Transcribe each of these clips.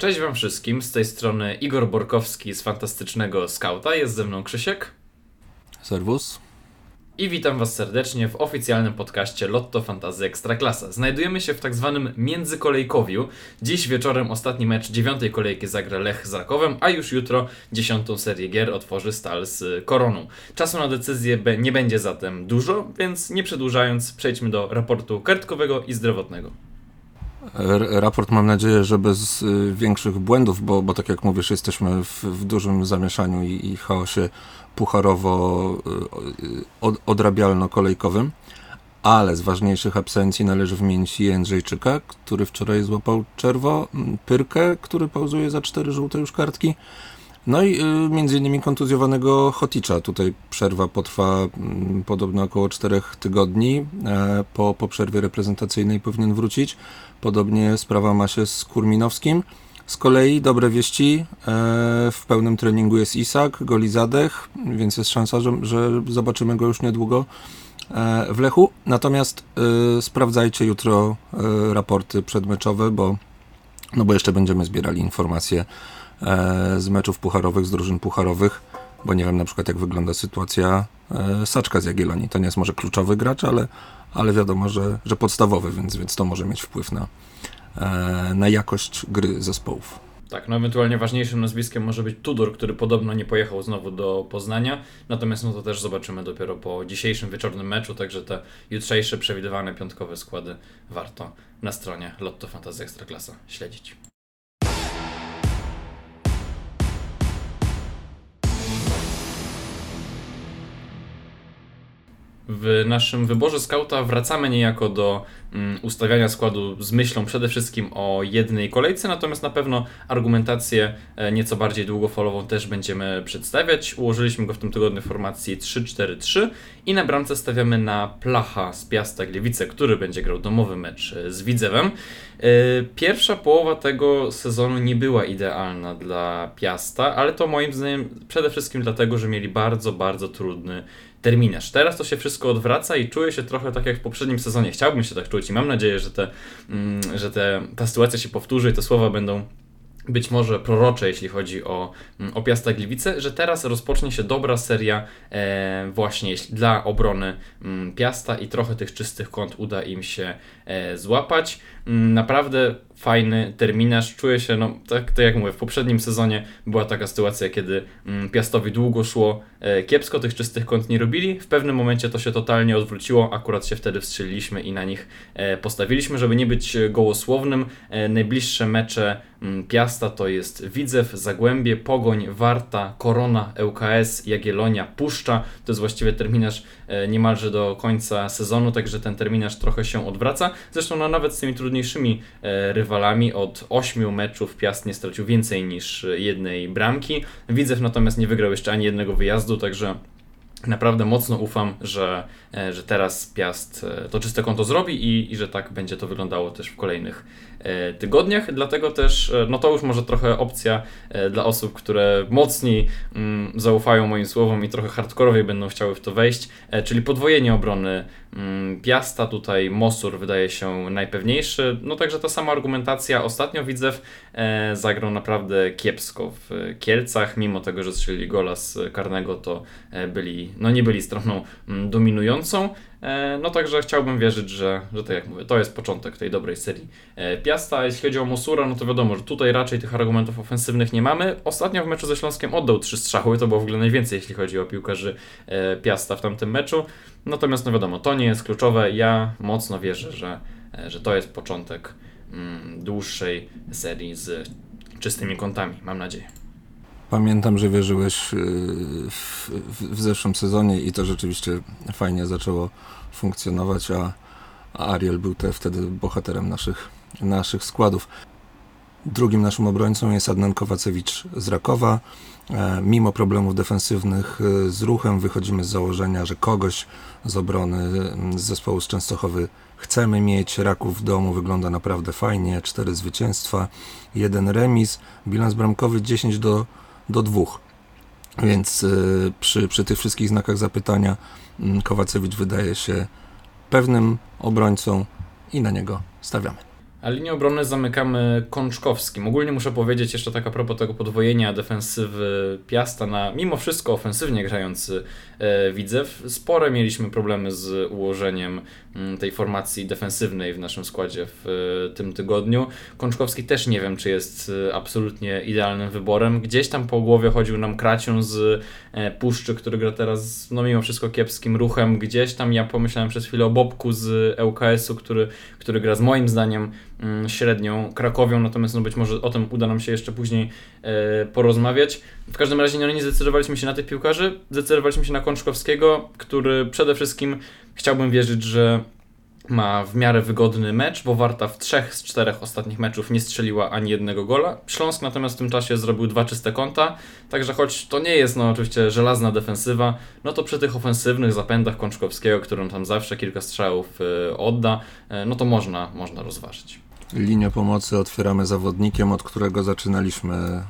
Cześć Wam wszystkim, z tej strony Igor Borkowski z Fantastycznego Skauta, jest ze mną Krzysiek. Serwus. I witam Was serdecznie w oficjalnym podcaście Lotto Fantazy Ekstraklasa. Znajdujemy się w tak zwanym międzykolejkowiu. Dziś wieczorem ostatni mecz dziewiątej kolejki zagra Lech z Rakowem, a już jutro dziesiątą serię gier otworzy Stal z Koroną. Czasu na decyzję nie będzie zatem dużo, więc nie przedłużając przejdźmy do raportu kartkowego i zdrowotnego raport mam nadzieję, że bez y, większych błędów, bo, bo tak jak mówisz, jesteśmy w, w dużym zamieszaniu i, i chaosie pucharowo-odrabialno-kolejkowym. Y, Ale z ważniejszych absencji należy wymienić Jędrzejczyka, który wczoraj złapał czerwo, Pyrkę, który pauzuje za cztery żółte już kartki. No i y, między innymi kontuzjowanego Hoticza. Tutaj przerwa potrwa mm, podobno około czterech tygodni. E, po, po przerwie reprezentacyjnej powinien wrócić. Podobnie sprawa ma się z Kurminowskim. Z kolei dobre wieści, e, w pełnym treningu jest Isak, goli zadech, więc jest szansa, że, że zobaczymy go już niedługo e, w Lechu. Natomiast sprawdzajcie jutro raporty przedmeczowe, bo, no bo jeszcze będziemy zbierali informacje z meczów pucharowych, z drużyn pucharowych, bo nie wiem na przykład jak wygląda sytuacja Saczka z Jagiellonii. To nie jest może kluczowy gracz, ale, ale wiadomo, że, że podstawowy, więc, więc to może mieć wpływ na, e, na jakość gry zespołów. Tak, no ewentualnie ważniejszym nazwiskiem może być Tudor, który podobno nie pojechał znowu do Poznania, natomiast no to też zobaczymy dopiero po dzisiejszym wieczornym meczu, także te jutrzejsze przewidywane piątkowe składy warto na stronie Lotto Fantasy Ekstraklasa śledzić. W naszym wyborze skauta wracamy niejako do mm, ustawiania składu z myślą przede wszystkim o jednej kolejce, natomiast na pewno argumentację e, nieco bardziej długofalową też będziemy przedstawiać. Ułożyliśmy go w tym tygodniu w formacji 3-4-3 i na bramce stawiamy na Placha z Piasta Gliwice, który będzie grał domowy mecz e, z Widzewem. E, pierwsza połowa tego sezonu nie była idealna dla Piasta, ale to moim zdaniem przede wszystkim dlatego, że mieli bardzo, bardzo trudny terminarz. Teraz to się wszystko odwraca i czuję się trochę tak jak w poprzednim sezonie. Chciałbym się tak czuć i mam nadzieję, że, te, mm, że te, ta sytuacja się powtórzy i te słowa będą być może prorocze, jeśli chodzi o, mm, o Piasta Gliwice, że teraz rozpocznie się dobra seria e, właśnie dla obrony m, mm, Piasta i trochę tych czystych kąt uda im się e, złapać. Naprawdę fajny terminarz. Czuję się, no tak, tak jak mówię, w poprzednim sezonie była taka sytuacja, kiedy mm, Piastowi długo szło e, kiepsko, tych czystych kąt nie robili. W pewnym momencie to się totalnie odwróciło, akurat się wtedy wstrzeliliśmy i na nich e, postawiliśmy, żeby nie być gołosłownym. E, najbliższe mecze mm, Piasta to jest Widzew, Zagłębie, Pogoń, Warta, Korona, ŁKS, Jagiellonia, Puszcza. To jest właściwie terminarz e, niemalże do końca sezonu, także ten terminarz trochę się odwraca. Zresztą no, nawet z tymi trudniejszymi e, rywalami. Od 8 meczów Piast nie stracił więcej niż jednej bramki. Widzew natomiast nie wygrał jeszcze ani jednego wyjazdu, także naprawdę mocno ufam, że, e, że teraz Piast e, to czyste konto zrobi i, i że tak będzie to wyglądało też w kolejnych E, tygodniach, dlatego też e, no to już może trochę opcja e, dla osób, które mocniej mm, zaufają moim słowom i trochę hardkorowie będą chciały w to wejść, czyli podwojenie obrony mm, Piasta, tutaj Mosur wydaje się najpewniejszy, no także ta sama argumentacja, ostatnio Widzew zagrał naprawdę kiepsko w Kielcach, mimo tego, że strzelili gola z karnego, to byli, no nie byli stroną mm, dominującą, E, no także chciałbym wierzyć, że, że tak jak mówię, to jest początek tej dobrej serii e, Piasta. Jeśli chodzi o Mosura, no to wiadomo, że tutaj raczej tych argumentów ofensywnych nie mamy. Ostatnio w meczu ze Śląskiem oddał trzy strzały, to było w ogóle najwięcej, jeśli chodzi o piłkarzy e, Piasta w tamtym meczu. Natomiast no wiadomo, to nie jest kluczowe. Ja mocno wierzę, że, że to jest początek mm, dłuższej serii z czystymi kątami, mam nadzieję. Pamiętam, że wierzyłeś y, w, w, zeszłym sezonie i to rzeczywiście fajnie zaczęło funkcjonować, a, a Ariel był te, wtedy bohaterem naszych, naszych składów. Drugim naszym obrońcą jest Adnan Kowacewicz z Rakowa. E, mimo problemów defensywnych e, z ruchem wychodzimy z założenia, że kogoś z obrony z zespołu z Częstochowy chcemy mieć. Raków w domu wygląda naprawdę fajnie. Cztery zwycięstwa, jeden remis, bilans bramkowy 10 do do dwóch. Więc y, przy, przy tych wszystkich znakach zapytania Kowacewicz wydaje się pewnym obrońcą i na niego stawiamy. A linię obrony zamykamy Kączkowskim. Ogólnie muszę powiedzieć jeszcze tak a propos tego podwojenia defensywy Piasta na mimo wszystko ofensywnie grający e, Widzew. Spore mieliśmy problemy z ułożeniem m, mm, tej formacji defensywnej w naszym składzie w e, tym tygodniu. Kączkowski też nie wiem, czy jest e, absolutnie idealnym wyborem. Gdzieś tam po głowie chodził nam Kraciun z e, Puszczy, który gra teraz no mimo wszystko kiepskim ruchem. Gdzieś tam ja pomyślałem przez chwilę o Bobku z ŁKS-u, który, który gra z moim zdaniem Mm, średnią Krakowią, natomiast no być może o tym uda nam się jeszcze później e, porozmawiać. W każdym razie no, nie zdecydowaliśmy się na tych piłkarzy, zdecydowaliśmy się na Kączkowskiego, który przede wszystkim chciałbym wierzyć, że ma w miarę wygodny mecz, bo Warta w trzech z czterech ostatnich meczów nie strzeliła ani jednego gola. Śląsk natomiast w tym czasie zrobił dwa czyste konta, także choć to nie jest no oczywiście żelazna defensywa, no to przy tych ofensywnych zapędach Kączkowskiego, którym tam zawsze kilka strzałów y, odda, y, no to można, można rozważyć. Linię pomocy otwieramy zawodnikiem, od którego zaczynaliśmy e,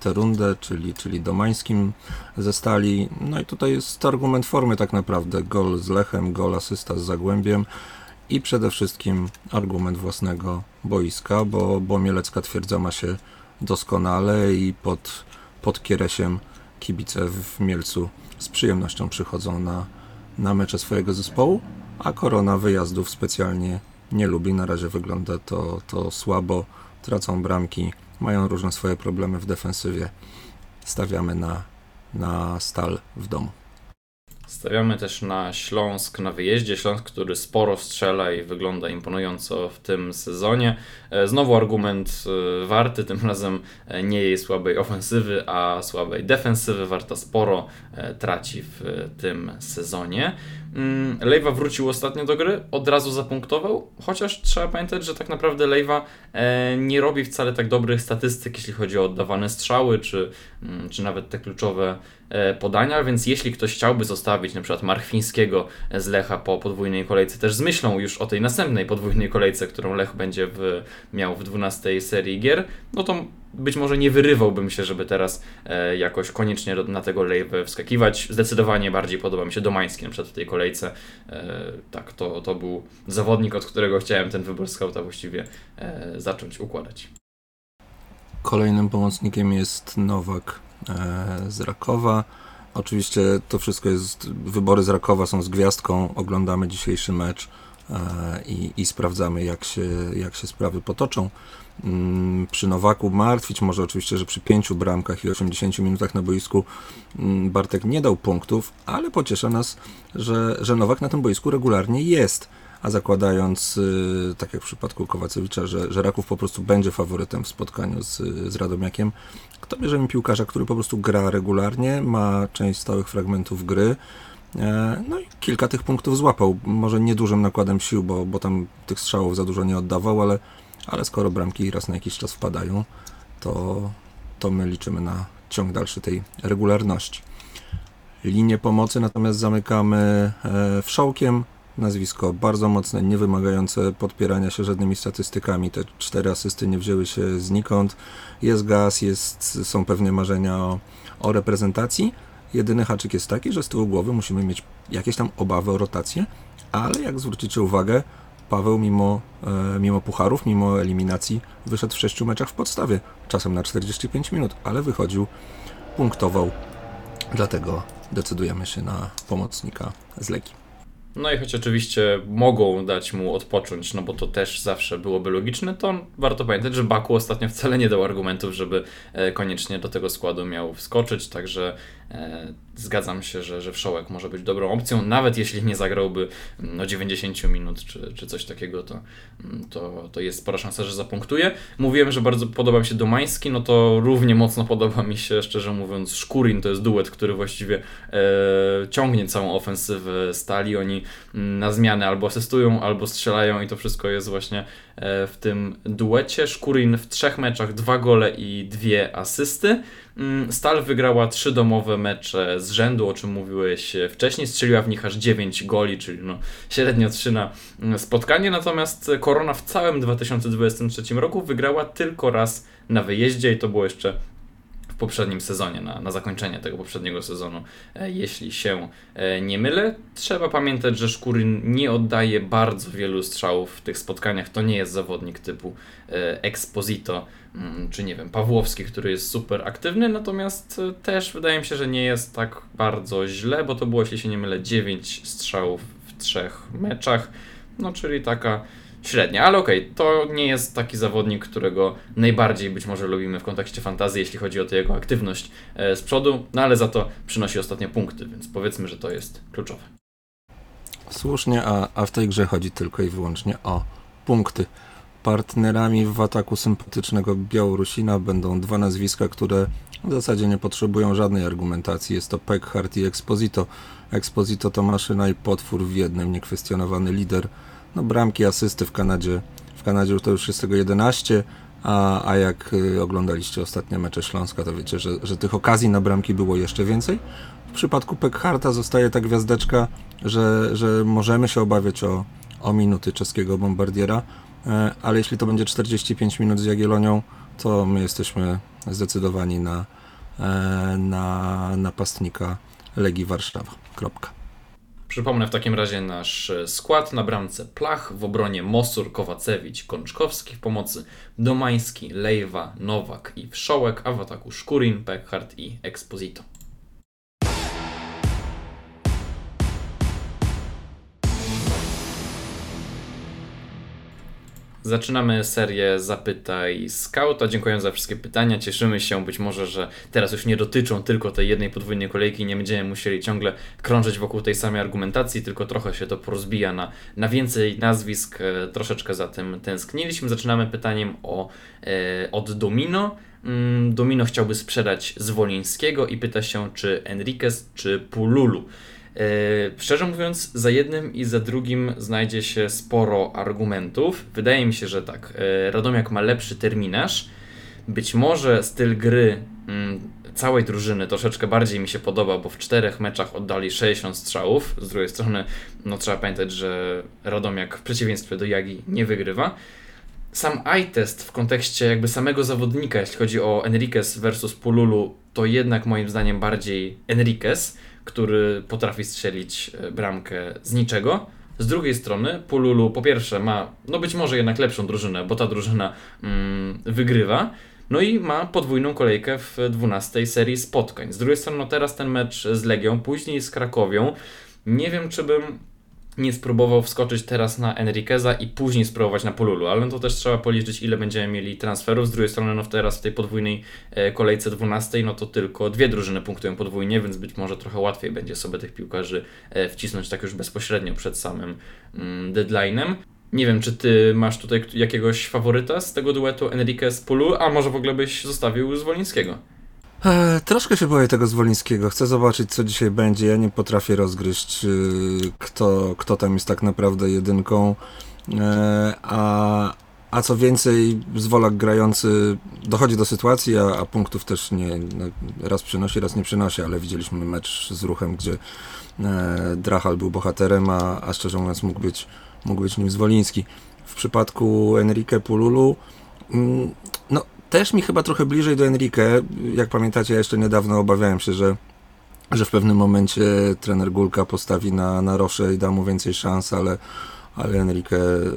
tę rundę, czyli, czyli Domańskim ze Stali. No i tutaj jest argument formy tak naprawdę. Gol z Lechem, gol asysta z Zagłębiem i przede wszystkim argument własnego boiska, bo, bo Mielecka twierdza ma się doskonale i pod, pod Kieresiem kibice w Mielcu z przyjemnością przychodzą na, na mecze swojego zespołu, a korona wyjazdów specjalnie nie lubi. Na razie wygląda to, to słabo, tracą bramki, mają różne swoje problemy w defensywie. Stawiamy na, na stal w domu. Stawiamy też na Śląsk na wyjeździe. Śląsk, który sporo strzela i wygląda imponująco w tym sezonie. E, znowu argument e, warty, tym razem e, nie jej słabej ofensywy, a słabej defensywy. Warta sporo traci w tym sezonie. Mm, Lejwa wrócił ostatnio do gry, od razu zapunktował, chociaż trzeba pamiętać, że tak naprawdę Lejwa nie robi wcale tak dobrych statystyk, jeśli chodzi o oddawane strzały, czy, mm, czy nawet te kluczowe podania, więc jeśli ktoś chciałby zostawić na przykład Marchwińskiego z Lecha po podwójnej kolejce, też z myślą już o tej następnej podwójnej kolejce, którą Lech będzie w miał w 12 serii gier, no to być może nie wyrywałbym się, żeby teraz e, jakoś koniecznie na tego lejwę wskakiwać. Zdecydowanie bardziej podoba mi się Domański na przykład w tej kolejce. E, tak, to, to był zawodnik, od którego chciałem ten wybór skauta właściwie e, zacząć układać. Kolejnym pomocnikiem jest Nowak e, z Rakowa. Oczywiście to wszystko jest, wybory z Rakowa są z gwiazdką, oglądamy dzisiejszy mecz E, i, i sprawdzamy, jak się, jak się sprawy potoczą. Mm, przy Nowaku martwić może oczywiście, że przy pięciu bramkach i 80 minutach na boisku mm, Bartek nie dał punktów, ale pociesza nas, że, że Nowak na tym boisku regularnie jest. A zakładając, y, tak jak w przypadku Kowacewicza, że, że Raków po prostu będzie faworytem w spotkaniu z, z Radomiakiem, kto bierzemy piłkarza, który po prostu gra regularnie, ma część stałych fragmentów gry, E, no i kilka tych punktów złapał. Może nie dużym nakładem sił, bo, bo tam tych strzałów za dużo nie oddawał, ale, ale skoro bramki raz na jakiś czas wpadają, to, to my liczymy na ciąg dalszy tej regularności. Linię pomocy natomiast zamykamy e, wszołkiem. Nazwisko bardzo mocne, nie wymagające podpierania się żadnymi statystykami. Te cztery asysty nie wzięły się znikąd. Jest gaz, jest, są pewne marzenia o, o reprezentacji Jedyny haczyk jest taki, że z tyłu głowy musimy mieć jakieś tam obawy o rotację, ale jak zwrócicie uwagę, Paweł mimo, e, mimo pucharów, mimo eliminacji wyszedł w sześciu meczach w podstawie, czasem na 45 minut, ale wychodził, punktował, dlatego decydujemy się na pomocnika z Legii. No i choć oczywiście mogą dać mu odpocząć, no bo to też zawsze byłoby logiczne, to warto pamiętać, że Baku ostatnio wcale nie dał argumentów, żeby e, koniecznie do tego składu miał wskoczyć, także e, zgadzam się, że, że Wszołek może być dobrą opcją, nawet jeśli nie zagrałby mm, no, 90 minut czy, czy coś takiego, to, mm, to, to jest spora szansa, że zapunktuje. Mówiłem, że bardzo podoba mi się Domański, no to równie mocno podoba mi się, szczerze mówiąc, Szkurin, to jest duet, który właściwie e, ciągnie całą ofensywę stali, oni mm, na zmianę albo asystują, albo strzelają i to wszystko jest właśnie e, w tym duecie. Szkurin w trzech meczach dwa gole i dwie asysty. Mm, Stal wygrała trzy domowe mecze z rzędu, o czym mówiłeś wcześniej. Strzeliła w nich aż 9 goli, czyli no średnio 3 na mm, spotkanie. Natomiast Korona w całym 2023 roku wygrała tylko raz na wyjeździe i to było jeszcze poprzednim sezonie, na, na zakończenie tego poprzedniego sezonu, e, jeśli się e, nie mylę. Trzeba pamiętać, że Szkuryn nie oddaje bardzo wielu strzałów w tych spotkaniach. To nie jest zawodnik typu e, Exposito, mm, czy nie wiem, Pawłowski, który jest super aktywny, natomiast też wydaje mi się, że nie jest tak bardzo źle, bo to było, jeśli się nie mylę, 9 strzałów w trzech meczach, no czyli taka średnia, ale okej, okay, to nie jest taki zawodnik, którego najbardziej być może lubimy w kontekście fantazji, jeśli chodzi o tę jego aktywność e, z przodu, no ale za to przynosi ostatnio punkty, więc powiedzmy, że to jest kluczowe. Słusznie, a, a w tej grze chodzi tylko i wyłącznie o punkty. Partnerami w ataku sympatycznego Białorusina będą dwa nazwiska, które w zasadzie nie potrzebują żadnej argumentacji. Jest to Peckhardt i Exposito. Exposito to maszyna i potwór w jednym, niekwestionowany lider no, bramki, asysty w Kanadzie. W Kanadzie to już jest tego 11, a, a jak y, oglądaliście ostatnie mecze Śląska, to wiecie, że, że tych okazji na bramki było jeszcze więcej. W przypadku Pekharta zostaje ta gwiazdeczka, że, że możemy się obawiać o, o minuty czeskiego bombardiera, e, ale jeśli to będzie 45 minut z Jagielonią, to my jesteśmy zdecydowani na, e, na napastnika Legii Warszawa. Kropka. Przypomnę w takim razie nasz e, skład na bramce Plach, w obronie Mosur, Kowacewicz, Kączkowski, w pomocy Domański, Lejwa, Nowak i Wszołek, a w ataku Szkurin, Peckhardt i Exposito. Zaczynamy serię Zapytaj Scouta. Dziękuję za wszystkie pytania. Cieszymy się być może, że teraz już nie dotyczą tylko tej jednej podwójnej kolejki. Nie będziemy musieli ciągle krążyć wokół tej samej argumentacji, tylko trochę się to porozbija na, na więcej nazwisk. E, troszeczkę za tym tęskniliśmy. Zaczynamy pytaniem o, e, od Domino. Mm, Domino chciałby sprzedać Zwolińskiego i pyta się, czy Enriquez, czy Pululu. E, szczerze mówiąc, za jednym i za drugim znajdzie się sporo argumentów. Wydaje mi się, że tak. E, Radomiak ma lepszy terminarz. Być może styl gry mm, całej drużyny troszeczkę bardziej mi się podoba, bo w czterech meczach oddali 60 strzałów. Z drugiej strony, no trzeba pamiętać, że Radomiak w przeciwieństwie do Jagi nie wygrywa. Sam eye-test w kontekście jakby samego zawodnika, jeśli chodzi o Enriquez versus Pululu, to jednak moim zdaniem bardziej Enriquez który potrafi strzelić e, bramkę z niczego. Z drugiej strony Pululu po pierwsze ma, no być może jednak lepszą drużynę, bo ta drużyna mm, wygrywa, no i ma podwójną kolejkę w 12 serii spotkań. Z drugiej strony no teraz ten mecz z Legią, później z Krakowią. Nie wiem, czy bym nie spróbował wskoczyć teraz na Enriqueza i później spróbować na Polulu, ale no to też trzeba policzyć, ile będziemy mieli transferów. Z drugiej strony, no teraz w tej podwójnej e, kolejce 12, no to tylko dwie drużyny punktują podwójnie, więc być może trochę łatwiej będzie sobie tych piłkarzy e, wcisnąć tak już bezpośrednio przed samym mm, deadline'em. Nie wiem, czy ty masz tutaj jakiegoś faworyta z tego duetu Enriquez-Pulu, a może w ogóle byś zostawił Zwolińskiego? E, troszkę się boję tego Zwolińskiego. Chcę zobaczyć, co dzisiaj będzie. Ja nie potrafię rozgryźć, y, kto, kto tam jest tak naprawdę jedynką. E, a, a co więcej, Zwolak grający dochodzi do sytuacji, a, a punktów też nie no, raz przynosi, raz nie przynosi, ale widzieliśmy mecz z ruchem, gdzie e, Drachal był bohaterem, a, a szczerze mówiąc mógł być, mógł być nim Zwoliński. W przypadku Enrique Pululu, mm, no też mi chyba trochę bliżej do Enrique. Jak pamiętacie, ja jeszcze niedawno obawiałem się, że, że w pewnym momencie trener Gulka postawi na, na Rosze i da mu więcej szans, ale, ale Enrique y,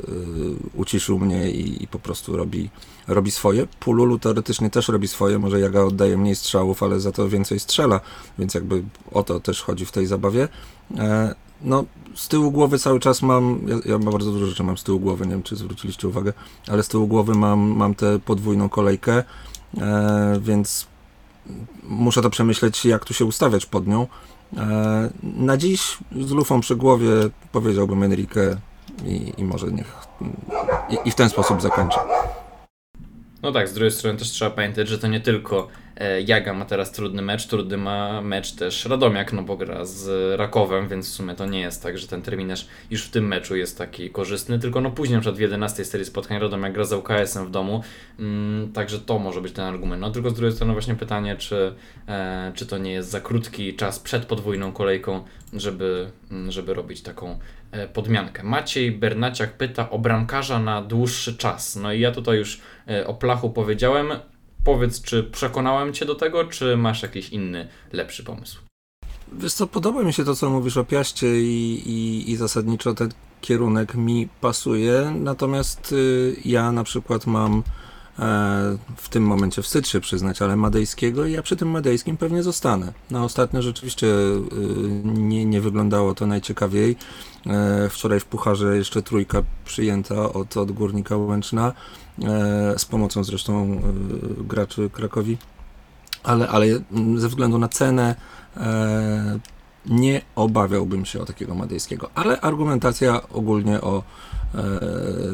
uciszył mnie i, i, po prostu robi, robi swoje. Pululu teoretycznie też robi swoje, może Jaga oddaje mniej strzałów, ale za to więcej strzela, więc jakby o to też chodzi w tej zabawie. E, no, z tyłu głowy cały czas mam, ja, ja bardzo dużo rzeczy mam z tyłu głowy, nie wiem czy zwróciliście uwagę, ale z tyłu głowy mam, mam tę podwójną kolejkę, e, więc muszę to przemyśleć, jak tu się ustawiać pod nią. E, na dziś z lufą przy głowie powiedziałbym Enrique i, i może niech i, i w ten sposób zakończę. No tak, z drugiej strony też trzeba pamiętać, że to nie tylko Jaga ma teraz trudny mecz, trudny ma mecz też Radomiak, no bo gra z Rakowem, więc w sumie to nie jest tak, że ten terminarz już w tym meczu jest taki korzystny, tylko no później na w 11 serii spotkań Radomiak gra z UKS-em w domu, mm, także to może być ten argument. No tylko z drugiej strony właśnie pytanie, czy, e, czy to nie jest za krótki czas przed podwójną kolejką, żeby, mm, żeby robić taką e, podmiankę. Maciej Bernaciak pyta o bramkarza na dłuższy czas. No i ja tutaj już e, o Plachu powiedziałem. Powiedz, czy przekonałem Cię do tego, czy masz jakiś inny, lepszy pomysł? Wiesz co, podoba mi się to, co mówisz o Piaście i, i, i zasadniczo ten kierunek mi pasuje, natomiast y, ja na przykład mam e, w tym momencie wstyd się przyznać, ale madejskiego i ja przy tym madejskim pewnie zostanę. No ostatnio rzeczywiście y, nie, nie wyglądało to najciekawiej. E, wczoraj w Pucharze jeszcze trójka przyjęta od, od Górnika Łęczna, z pomocą zresztą y, graczy Krakowi, ale, ale ze względu na cenę e, nie obawiałbym się o takiego madejskiego, ale argumentacja ogólnie o, e,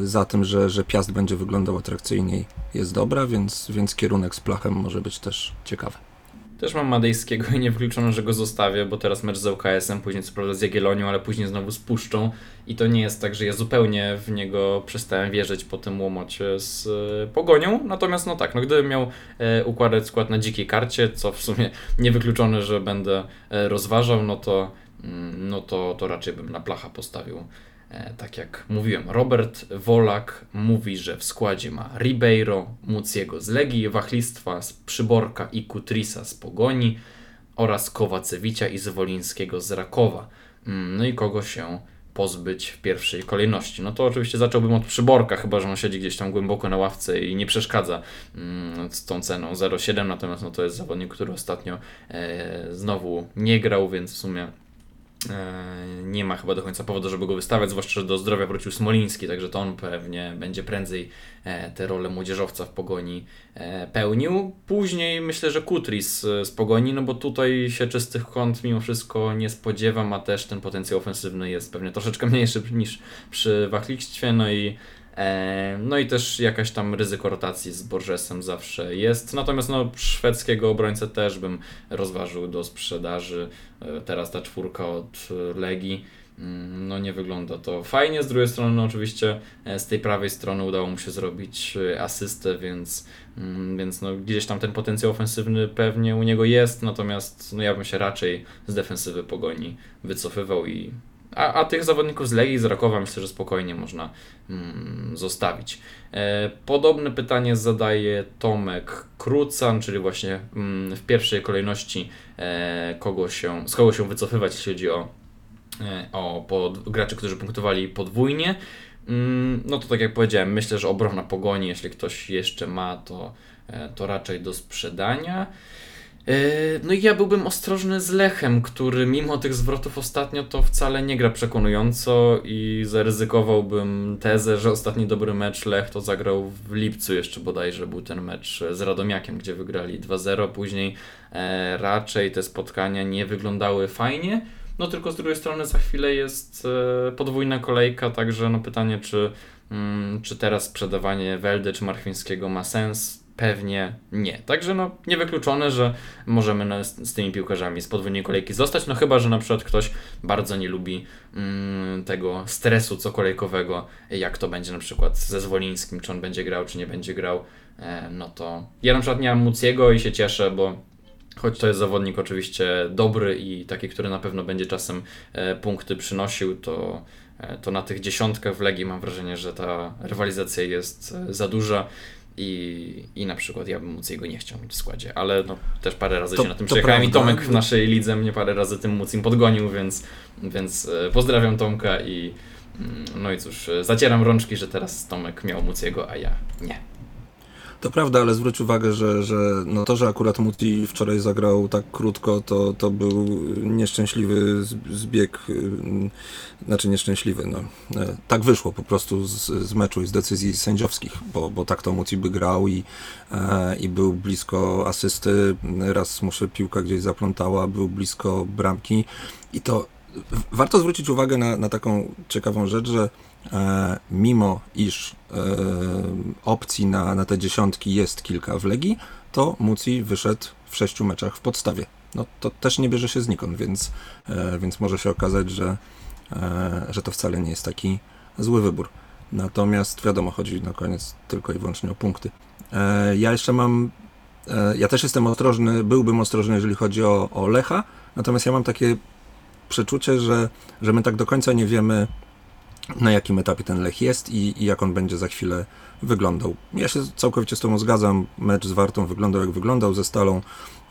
za tym, że, że Piast będzie wyglądał atrakcyjniej jest dobra, więc, więc kierunek z Plachem może być też ciekawy. Też mam Madejskiego i nie wykluczono, że go zostawię, bo teraz mecz z UKS-em, później co prawda z Jagiellonią, ale później znowu spuszczą i to nie jest tak, że ja zupełnie w niego przestałem wierzyć po tym łomocie z e, Pogonią, natomiast no tak, no gdybym miał e, układać skład na dzikiej karcie, co w sumie niewykluczone, że będę e, rozważał, no to, mm, no to, to raczej bym na Placha postawił tak jak mówiłem, Robert Wolak mówi, że w składzie ma Ribeiro, Muciego z Legii, Wachlistwa z Przyborka i Kutrisa z Pogoni oraz Kowacewicia i Zwolińskiego z Rakowa. Mm, no i kogo się pozbyć w pierwszej kolejności. No to oczywiście zacząłbym od Przyborka, chyba że on siedzi gdzieś tam głęboko na ławce i nie przeszkadza mm, z tą ceną 0,7, natomiast no to jest zawodnik, który ostatnio e, znowu nie grał, więc w sumie E, nie ma chyba do końca powodu, żeby go wystawiać, zwłaszcza, że do zdrowia wrócił Smoliński, także to on pewnie będzie prędzej e, tę rolę młodzieżowca w Pogoni e, pełnił. Później myślę, że Kutris z Pogoni, no bo tutaj się czystych kąt mimo wszystko nie spodziewam, a też ten potencjał ofensywny jest pewnie troszeczkę mniejszy niż przy Wachlichtwie, no i E, no i też jakaś tam ryzyko rotacji z Borgesem zawsze jest. Natomiast no, szwedzkiego obrońcę też bym rozważył do sprzedaży. E, teraz ta czwórka od Legii. Mm, no nie wygląda to fajnie. Z drugiej strony, no oczywiście e, z tej prawej strony udało mu się zrobić asystę, więc, mm, więc no gdzieś tam ten potencjał ofensywny pewnie u niego jest, natomiast no ja bym się raczej z defensywy pogoni wycofywał i a, a tych zawodników z Legii z Rakowa myślę, że spokojnie można mm, zostawić. E, podobne pytanie zadaje Tomek Krucan, czyli właśnie mm, w pierwszej kolejności e, kogo się, z kogo się wycofywać, jeśli chodzi o, e, o pod, graczy, którzy punktowali podwójnie. Mm, no to tak jak powiedziałem, myślę, że obrona pogoni, jeśli ktoś jeszcze ma, to, e, to raczej do sprzedania. E, no i ja byłbym ostrożny z Lechem, który mimo tych zwrotów ostatnio to wcale nie gra przekonująco i zaryzykowałbym tezę, że ostatni dobry mecz Lech to zagrał w lipcu jeszcze bodajże był ten mecz z Radomiakiem, gdzie wygrali 2-0, później e, raczej te spotkania nie wyglądały fajnie, no tylko z drugiej strony za chwilę jest e, podwójna kolejka, także no pytanie czy, mm, czy teraz sprzedawanie Welde czy Marchwińskiego ma sens, Pewnie nie. Także no, niewykluczone, że możemy z tymi piłkarzami z podwójnej kolejki zostać, no chyba, że na przykład ktoś bardzo nie lubi mm, tego stresu cokolejkowego, jak to będzie na przykład ze Zwolińskim, czy on będzie grał, czy nie będzie grał, e, no to ja na przykład nie mam Muciego i się cieszę, bo choć to jest zawodnik oczywiście dobry i taki, który na pewno będzie czasem e, punkty przynosił, to e, to na tych dziesiątkach w Legii mam wrażenie, że ta rywalizacja jest e, za duża i, I na przykład ja bym móc jego nie chciał mieć w składzie, ale no, też parę razy to, się na tym przejechałem i Tomek w naszej lidze mnie parę razy tym móc im podgonił, więc, więc e, pozdrawiam Tomka i mm, no i cóż, e, zacieram rączki, że teraz Tomek miał móc jego, a ja nie. To prawda, ale zwróć uwagę, że, że no to, że akurat Muti wczoraj zagrał tak krótko, to, to był nieszczęśliwy zbieg, y, znaczy nieszczęśliwy, no. E, tak wyszło po prostu z, z meczu i z decyzji sędziowskich, bo, bo tak to Muti by grał i, e, i był blisko asysty, raz mu się piłka gdzieś zaplątała, był blisko bramki i to warto zwrócić uwagę na, na taką ciekawą rzecz, że mimo iż e, opcji na, na te dziesiątki jest kilka w Legii, to Muci wyszedł w sześciu meczach w podstawie. No to też nie bierze się znikąd, więc, e, więc może się okazać, że, że to wcale nie jest taki zły wybór. Natomiast wiadomo, chodzi na koniec tylko i wyłącznie o punkty. Ja jeszcze mam, ja też jestem ostrożny, byłbym ostrożny, jeżeli chodzi o, o Lecha, natomiast ja mam takie przeczucie, że, że my tak do końca nie wiemy, na jakim etapie ten Lech jest i, i jak on będzie za chwilę wyglądał. Ja się całkowicie z Tobą zgadzam. Mecz z Wartą wyglądał jak wyglądał, ze Stalą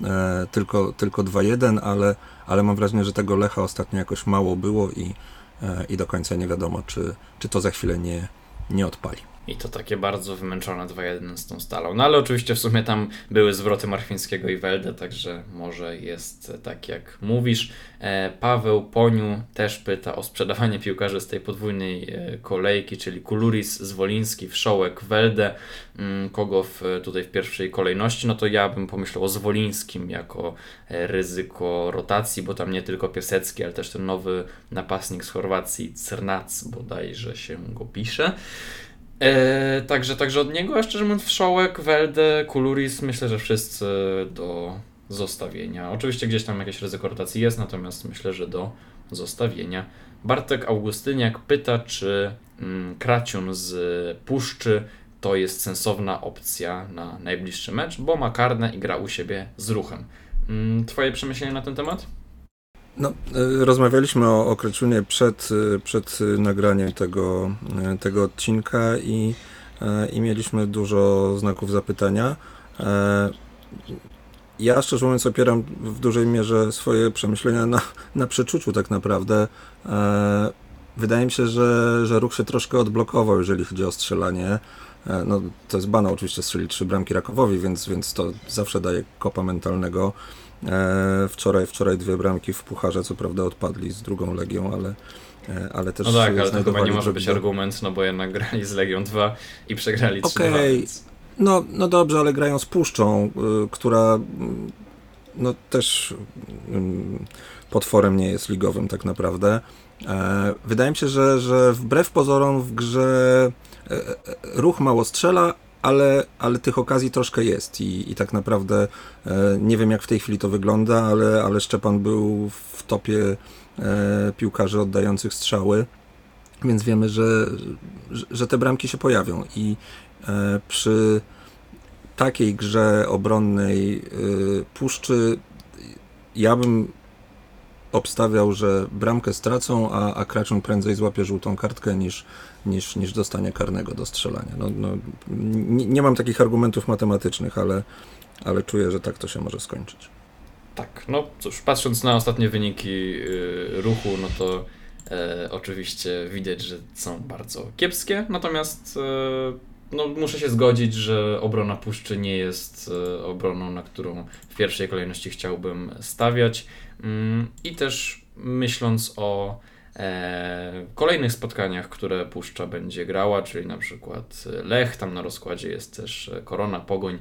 e, tylko, tylko 2-1, ale, ale mam wrażenie, że tego Lecha ostatnio jakoś mało było i, e, i do końca nie wiadomo, czy, czy to za chwilę nie, nie odpali. I to takie bardzo wymęczone 2-1 z tą stalą. No ale oczywiście w sumie tam były zwroty Marfińskiego i Welde, także może jest tak jak mówisz. E, Paweł Poniu też pyta o sprzedawanie piłkarzy z tej podwójnej e, kolejki, czyli Kuluris, Zwoliński, Wszołek, Welde. Mm, kogo w, tutaj w pierwszej kolejności? No to ja bym pomyślał o Zwolińskim jako e, ryzyko rotacji, bo tam nie tylko Piasecki, ale też ten nowy napastnik z Chorwacji, Crnac bodajże się go pisze. E, także, także od niego, a szczerze mówiąc, Wszołek, Welde, Kuluris, myślę, że wszyscy do zostawienia. Oczywiście gdzieś tam jakieś ryzyko rotacji jest, natomiast myślę, że do zostawienia. Bartek Augustyniak pyta, czy mm, Kraciun z Puszczy to jest sensowna opcja na najbliższy mecz, bo ma karne i gra u siebie z ruchem. Mm, twoje przemyślenia na ten temat? No, e, rozmawialiśmy o, o przed, e, przed nagraniem tego, e, tego odcinka i, i mieliśmy dużo znaków zapytania. Ja szczerze mówiąc opieram w dużej mierze swoje przemyślenia na, na przeczuciu tak naprawdę. Wydaje mi się, że, że ruch się troszkę odblokował, jeżeli chodzi o strzelanie. No, to jest banał oczywiście strzelić trzy bramki Rakowowi, więc, więc to zawsze daje kopa mentalnego. E, wczoraj, wczoraj dwie bramki w Pucharze, co prawda odpadli z drugą Legią, ale, e, ale też No tak, ale to chyba nie może być argument, no bo jednak grali z Legią 2 i przegrali 3 Okej, okay. no, no dobrze, ale grają z Puszczą, y, która y, no też y, potworem nie jest ligowym tak naprawdę. E, wydaje mi się, że, że wbrew pozorom w grze ruch mało strzela, ale, ale tych okazji troszkę jest i, i tak naprawdę e, nie wiem jak w tej chwili to wygląda, ale, ale Szczepan był w topie e, piłkarzy oddających strzały, więc wiemy, że, że te bramki się pojawią. I e, przy takiej grze obronnej Puszczy ja bym obstawiał, że bramkę stracą, a, a Kraczun prędzej złapie żółtą kartkę niż, niż, niż dostanie karnego do strzelania. No, no, nie, nie mam takich argumentów matematycznych, ale, ale czuję, że tak to się może skończyć. Tak, no cóż, patrząc na ostatnie wyniki yy, ruchu, no to e, oczywiście widać, że są bardzo kiepskie, natomiast e, no, muszę się zgodzić, że obrona Puszczy nie jest e, obroną, na którą w pierwszej kolejności chciałbym stawiać. Mm, I też myśląc o e, kolejnych spotkaniach, które Puszcza będzie grała, czyli na przykład Lech, tam na rozkładzie jest też Korona, Pogoń,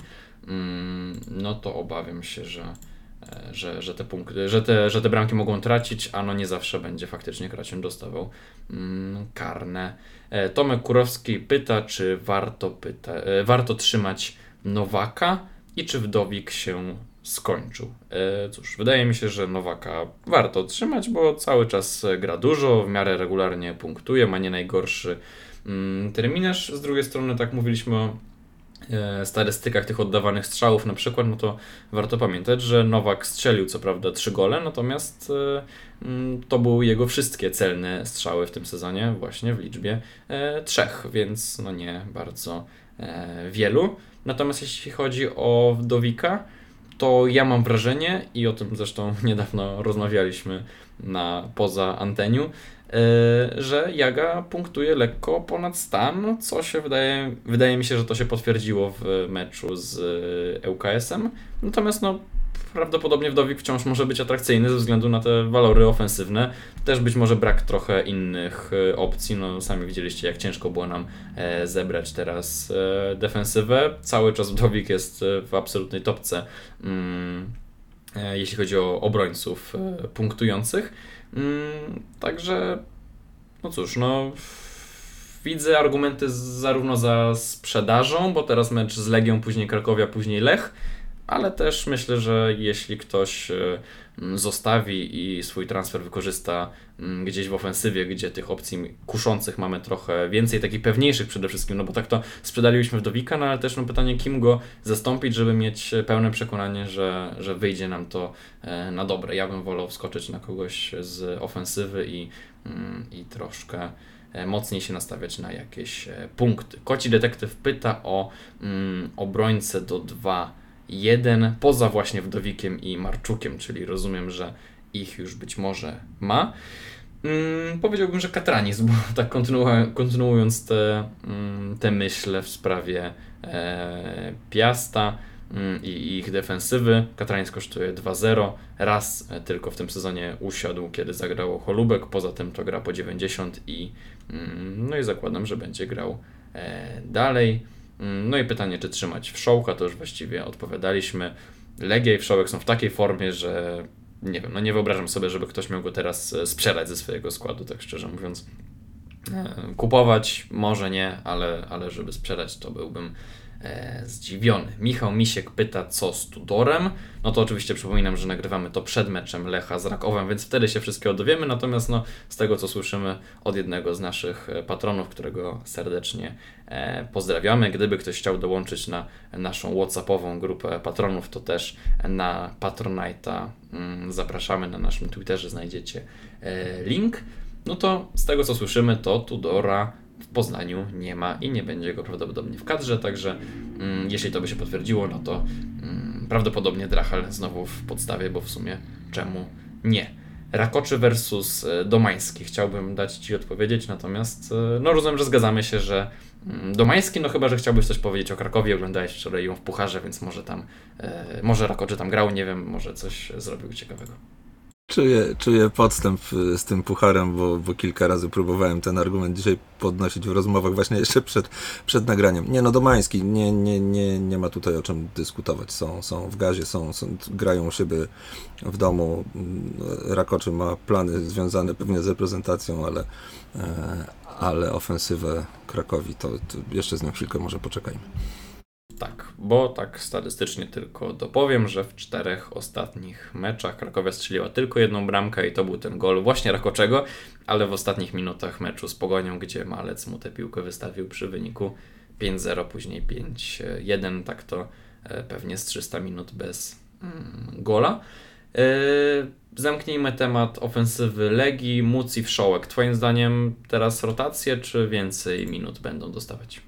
mm, no to obawiam się, że, e, że, że, te punkty, że, te, że te bramki mogą tracić, a no nie zawsze będzie faktycznie Kraciun dostawał mm, karne. E, Tomek Kurowski pyta, czy warto, pyta, e, warto trzymać Nowaka i czy Wdowik się skończył. E, cóż, wydaje mi się, że Nowaka warto trzymać, bo cały czas gra dużo, w miarę regularnie punktuje, ma nie najgorszy mm, terminarz. Z drugiej strony, tak mówiliśmy o statystykach tych oddawanych strzałów na przykład, no to warto pamiętać, że Nowak strzelił co prawda trzy gole, natomiast e, mm, to były jego wszystkie celne strzały w tym sezonie właśnie w liczbie trzech, więc no nie bardzo wielu. Natomiast jeśli chodzi o Wdowika, to ja mam wrażenie, i o tym zresztą niedawno rozmawialiśmy na poza anteniu, e, że Jaga punktuje lekko ponad stan, co się wydaje, wydaje mi się, że to się potwierdziło w meczu z ŁKS-em. Natomiast no, prawdopodobnie Wdowik wciąż może być atrakcyjny ze względu na te walory ofensywne. Też być może brak trochę innych e, opcji. No, sami widzieliście, jak ciężko było nam e, zebrać teraz e, defensywę. Cały czas Wdowik jest w absolutnej topce, mm, jeśli chodzi o obrońców punktujących. Mm, także, no cóż, no widzę argumenty zarówno za sprzedażą, bo teraz mecz z Legią, później Krakowia, później Lech ale też myślę, że jeśli ktoś e, zostawi i swój transfer wykorzysta gdzieś w ofensywie, gdzie tych opcji kuszących mamy trochę więcej, takich pewniejszych przede wszystkim, no bo tak to sprzedaliśmy Wdowika, no ale też no pytanie, kim go zastąpić, żeby mieć pełne przekonanie, że, że wyjdzie nam to e, na dobre. Ja bym wolał wskoczyć na kogoś z ofensywy i, i troszkę mocniej się nastawiać na jakieś punkty. Koci Detektyw pyta o mm, obrońcę do 2-1 poza właśnie Wdowikiem i Marczukiem, czyli rozumiem, że ich już być może ma. Mm, powiedziałbym, że Katranis, bo tak kontynu- kontynuując te, mm, te myśle w sprawie e, Piasta mm, i ich defensywy, Katranis kosztuje 2-0. Raz e, tylko w tym sezonie usiadł, kiedy zagrał Holubek, poza tym to gra po 90 i mm, no i zakładam, że będzie grał e, dalej. Mm, no i pytanie, czy trzymać wszołka, to już właściwie odpowiadaliśmy. Legia i wszołek są w takiej formie, że nie wiem, no nie wyobrażam sobie, żeby ktoś miał go teraz e, sprzedać ze swojego składu, tak szczerze mówiąc. E, kupować może nie, ale, ale żeby sprzedać to byłbym zdziwiony. Michał Misiek pyta, co z Tudorem. No to oczywiście przypominam, że nagrywamy to przed meczem Lecha z Rakowem, więc wtedy się wszystkiego dowiemy. Natomiast no, z tego, co słyszymy od jednego z naszych e, patronów, którego serdecznie e, pozdrawiamy. Gdyby ktoś chciał dołączyć na naszą WhatsAppową grupę patronów, to też na Patronite'a mm, zapraszamy. Na naszym Twitterze znajdziecie e, link. No to z tego, co słyszymy, to Tudora w Poznaniu nie ma i nie będzie go prawdopodobnie w kadrze, także mm, jeśli to by się potwierdziło, no to mm, prawdopodobnie Drachal znowu w podstawie, bo w sumie czemu nie. Rakoczy versus e, Domański. Chciałbym dać Ci odpowiedzieć, natomiast e, no rozumiem, że zgadzamy się, że mm, Domański, no chyba, że chciałbyś coś powiedzieć o Krakowie, oglądałeś wczoraj ją w Pucharze, więc może tam, e, może Rakoczy tam grał, nie wiem, może coś zrobił ciekawego. Czuję, czuję podstęp y, z tym pucharem, bo, bo kilka razy próbowałem ten argument dzisiaj podnosić w rozmowach właśnie jeszcze przed, przed nagraniem. Nie no, Domański, nie, nie, nie, nie ma tutaj o czym dyskutować. Są, są w gazie, są, są, grają u siebie w domu. Mm, Rakoczy ma plany związane pewnie z reprezentacją, ale, e, ale ofensywę Krakowi to, to jeszcze z nią chwilkę może poczekajmy. Tak, bo tak statystycznie tylko dopowiem, że w czterech ostatnich meczach Krakowia strzeliła tylko jedną bramkę i to był ten gol właśnie Rakoczego, ale w ostatnich minutach meczu z Pogonią, gdzie Malec mu tę piłkę wystawił przy wyniku 5-0, później 5-1, tak to e, pewnie z 300 minut bez mm, gola. E, zamknijmy temat ofensywy Legii, Muci, Wszołek. Twoim zdaniem teraz rotacje, czy więcej minut będą dostawać?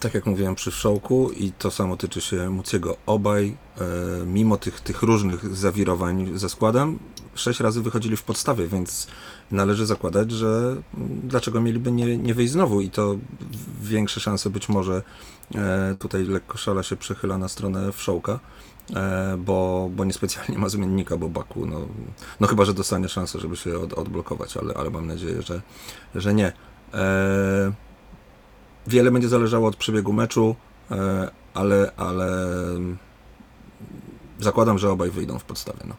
Tak jak mówiłem przy Wszołku i to samo tyczy się Muciego, obaj e, mimo tych, tych różnych zawirowań ze składem sześć razy wychodzili w podstawie, więc należy zakładać, że dlaczego mieliby nie, nie wyjść znowu i to większe szanse być może e, tutaj lekko szala się przechyla na stronę Wszołka, e, bo, bo niespecjalnie ma zmiennika, bo Baku, no, no chyba, że dostanie szansę, żeby się od, odblokować, ale, ale mam nadzieję, że, że nie. E, wiele będzie zależało od przebiegu meczu, e, ale, ale zakładam, że obaj wyjdą w podstawie. No.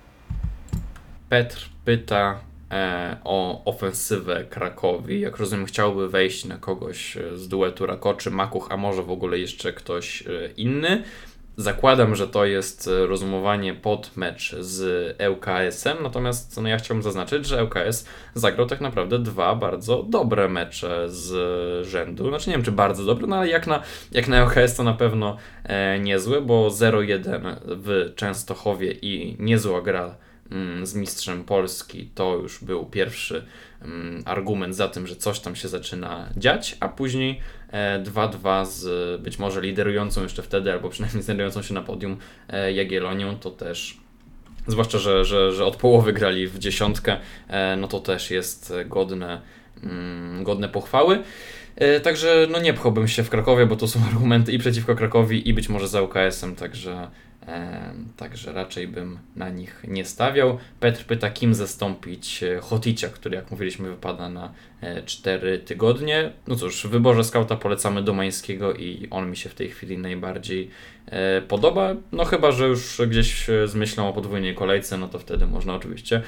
Petr pyta e, o ofensywę Krakowi. Jak rozumiem, chciałby wejść na kogoś z duetu Rakoczy, Makuch, a może w ogóle jeszcze ktoś e, inny. Zakładam, że to jest e, rozumowanie pod mecz z ŁKS-em, natomiast no, ja chciałbym zaznaczyć, że ŁKS zagrał tak naprawdę dwa bardzo dobre mecze z rzędu. Znaczy nie wiem, czy bardzo dobre, no ale jak na, jak na ŁKS to na pewno e, niezłe, bo 0-1 w Częstochowie i niezła gra z mistrzem Polski to już był pierwszy mm, argument za tym, że coś tam się zaczyna dziać, a później 2-2 e, z być może liderującą jeszcze wtedy, albo przynajmniej znajdującą się na podium e, Jagiellonią, to też zwłaszcza, że, że, że od połowy grali w dziesiątkę, e, no to też jest godne, mm, godne pochwały. Także no nie pchałbym się w Krakowie, bo to są argumenty i przeciwko Krakowi, i być może za UKS-em, także Także raczej bym na nich nie stawiał. Petr pyta, kim zastąpić e, Hoticia, który jak mówiliśmy wypada na 4 e, tygodnie. No cóż, w wyborze skauta polecamy Domańskiego i on mi się w tej chwili najbardziej e, podoba. No chyba, że już gdzieś z myślą o podwójnej kolejce, no to wtedy można oczywiście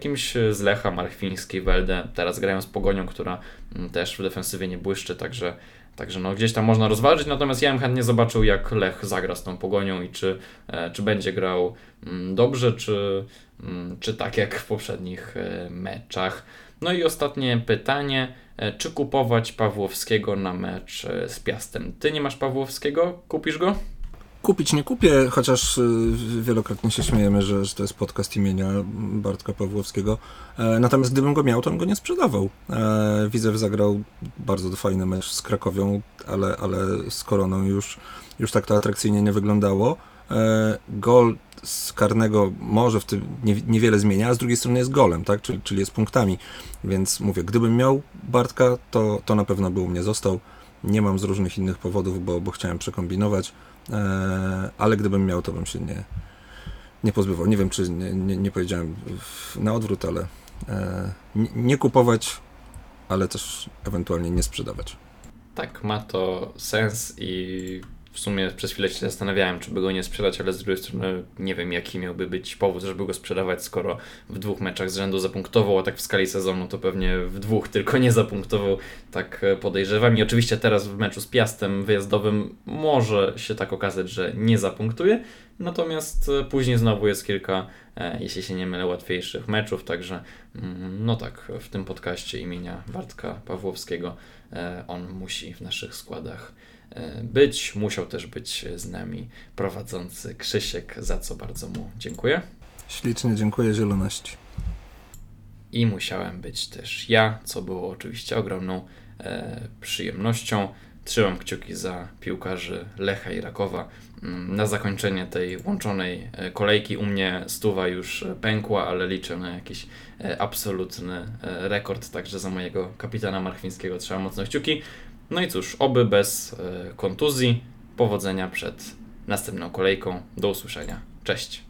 kimś z Lecha, Marchwiński, Welde. Teraz grają z Pogonią, która mm, też w defensywie nie błyszczy, także Także no, gdzieś tam można rozważyć, natomiast ja bym chętnie zobaczył, jak Lech zagra z tą pogonią i czy, e, czy będzie grał mm, dobrze, czy, mm, czy tak jak w poprzednich e, meczach. No i ostatnie pytanie, e, czy kupować Pawłowskiego na mecz z Piastem? Ty nie masz Pawłowskiego? Kupisz go? Kupić nie kupię, chociaż y, wielokrotnie się śmiejemy, że, że to jest podcast imienia Bartka Pawłowskiego. E, natomiast gdybym go miał, to bym go nie sprzedawał. E, Widzew zagrał bardzo fajny mecz z Krakowią, ale, ale z Koroną już, już tak to atrakcyjnie nie wyglądało. E, Gol z karnego może w tym nie, niewiele zmienia, a z drugiej strony jest golem, tak? czyli, czyli jest punktami. Więc mówię, gdybym miał Bartka, to, to na pewno by u mnie został. Nie mam z różnych innych powodów, bo, bo chciałem przekombinować, ale gdybym miał, to bym się nie, nie pozbywał. Nie wiem, czy nie, nie, nie powiedziałem na odwrót, ale e, nie kupować, ale też ewentualnie nie sprzedawać. Tak, ma to sens i w sumie przez chwilę się zastanawiałem, czy by go nie sprzedać, ale z drugiej strony nie wiem, jaki miałby być powód, żeby go sprzedawać, skoro w dwóch meczach z rzędu zapunktował, a tak w skali sezonu to pewnie w dwóch tylko nie zapunktował, tak e, podejrzewam. I oczywiście teraz w meczu z Piastem wyjazdowym może się tak okazać, że nie zapunktuje, natomiast e, później znowu jest kilka, e, jeśli się nie mylę, łatwiejszych meczów, także mm, no tak, w tym podcaście imienia Bartka Pawłowskiego on musi w naszych składach być. Musiał też być z nami prowadzący Krzysiek, za co bardzo mu dziękuję. Ślicznie dziękuję zieloności. I musiałem być też ja, co było oczywiście ogromną e, przyjemnością. Trzymam kciuki za piłkarzy Lecha i Rakowa. Mm, na zakończenie tej łączonej e, kolejki u mnie stuwa już pękła, ale liczę na jakiś e, absolutny rekord, także za mojego kapitana Marchwińskiego trzymam mocno kciuki. No i cóż, oby bez e, kontuzji. Powodzenia przed następną kolejką. Do usłyszenia. Cześć.